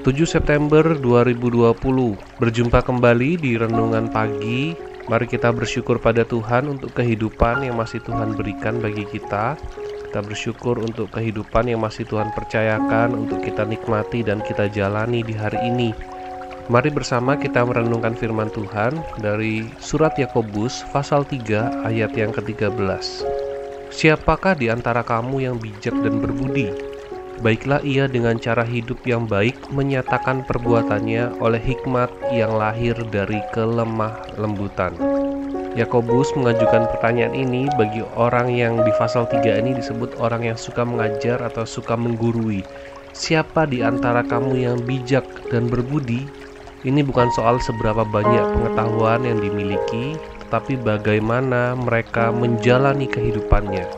7 September 2020 Berjumpa kembali di Renungan Pagi. Mari kita bersyukur pada Tuhan untuk kehidupan yang masih Tuhan berikan bagi kita. Kita bersyukur untuk kehidupan yang masih Tuhan percayakan Untuk kita nikmati dan kita jalani di hari ini. Mari bersama kita merenungkan firman Tuhan dari surat Yakobus pasal 3 ayat yang ke-13 Siapakah di antara kamu yang bijak dan berbudi? Baiklah ia dengan cara hidup yang baik menyatakan perbuatannya oleh hikmat yang lahir dari kelemah lembutan. Yakobus mengajukan pertanyaan ini bagi orang yang di pasal 3 ini disebut orang yang suka mengajar atau suka menggurui. Siapa di antara kamu yang bijak dan berbudi? Ini bukan soal seberapa banyak pengetahuan yang dimiliki, tetapi bagaimana mereka menjalani kehidupannya.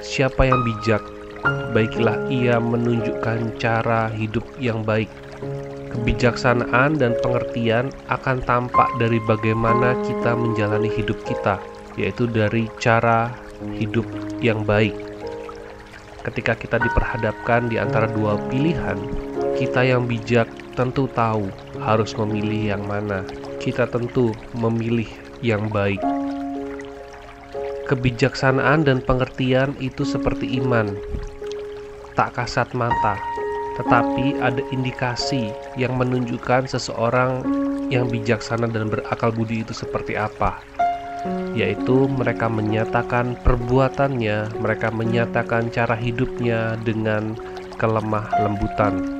Siapa yang bijak baiklah ia menunjukkan cara hidup yang baik. Kebijaksanaan dan pengertian akan tampak dari bagaimana kita menjalani hidup kita, yaitu dari cara hidup yang baik. Ketika kita diperhadapkan di antara dua pilihan, kita yang bijak tentu tahu harus memilih yang mana. Kita tentu memilih yang baik. Kebijaksanaan dan pengertian itu seperti iman, tak kasat mata, tetapi ada indikasi yang menunjukkan seseorang yang bijaksana dan berakal budi itu seperti apa, yaitu mereka menyatakan perbuatannya, mereka menyatakan cara hidupnya dengan kelemah lembutan.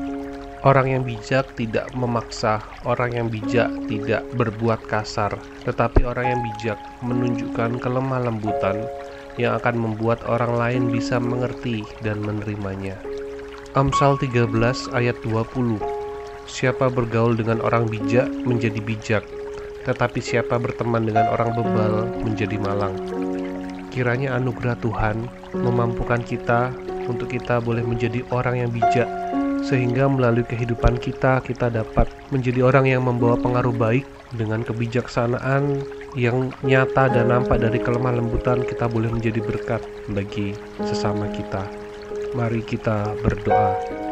Orang yang bijak tidak memaksa, orang yang bijak tidak berbuat kasar, tetapi orang yang bijak menunjukkan kelemah lembutan yang akan membuat orang lain bisa mengerti dan menerimanya. Amsal 13 ayat 20 Siapa bergaul dengan orang bijak menjadi bijak, tetapi siapa berteman dengan orang bebal menjadi malang. Kiranya anugerah Tuhan memampukan kita untuk kita boleh menjadi orang yang bijak, sehingga melalui kehidupan kita, kita dapat menjadi orang yang membawa pengaruh baik dengan kebijaksanaan yang nyata dan nampak dari kelemah lembutan kita boleh menjadi berkat bagi sesama kita. Mari kita berdoa.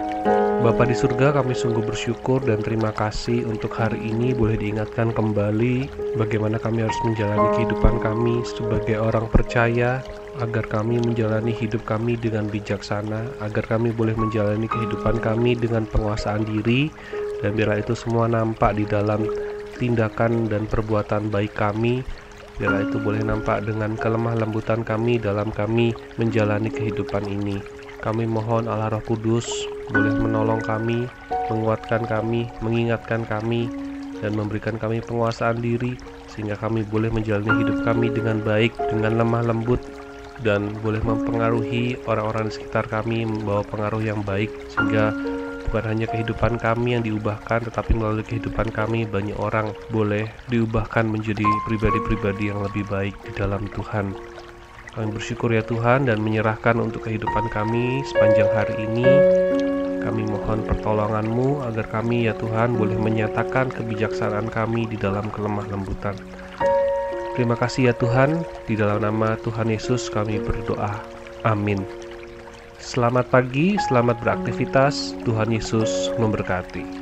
Bapa di surga kami sungguh bersyukur dan terima kasih untuk hari ini boleh diingatkan kembali bagaimana kami harus menjalani kehidupan kami sebagai orang percaya agar kami menjalani hidup kami dengan bijaksana, agar kami boleh menjalani kehidupan kami dengan penguasaan diri dan biarlah itu semua nampak di dalam tindakan dan perbuatan baik kami. Biarlah itu boleh nampak dengan kelemah lembutan kami dalam kami menjalani kehidupan ini kami mohon Allah Roh Kudus boleh menolong kami menguatkan kami mengingatkan kami dan memberikan kami penguasaan diri sehingga kami boleh menjalani hidup kami dengan baik dengan lemah lembut dan boleh mempengaruhi orang-orang di sekitar kami membawa pengaruh yang baik sehingga bukan hanya kehidupan kami yang diubahkan, tetapi melalui kehidupan kami banyak orang boleh diubahkan menjadi pribadi-pribadi yang lebih baik di dalam Tuhan. Kami bersyukur ya Tuhan dan menyerahkan untuk kehidupan kami sepanjang hari ini. Kami mohon pertolonganmu agar kami ya Tuhan boleh menyatakan kebijaksanaan kami di dalam kelemah lembutan. Terima kasih ya Tuhan, di dalam nama Tuhan Yesus kami berdoa. Amin. Selamat pagi, selamat beraktivitas. Tuhan Yesus memberkati.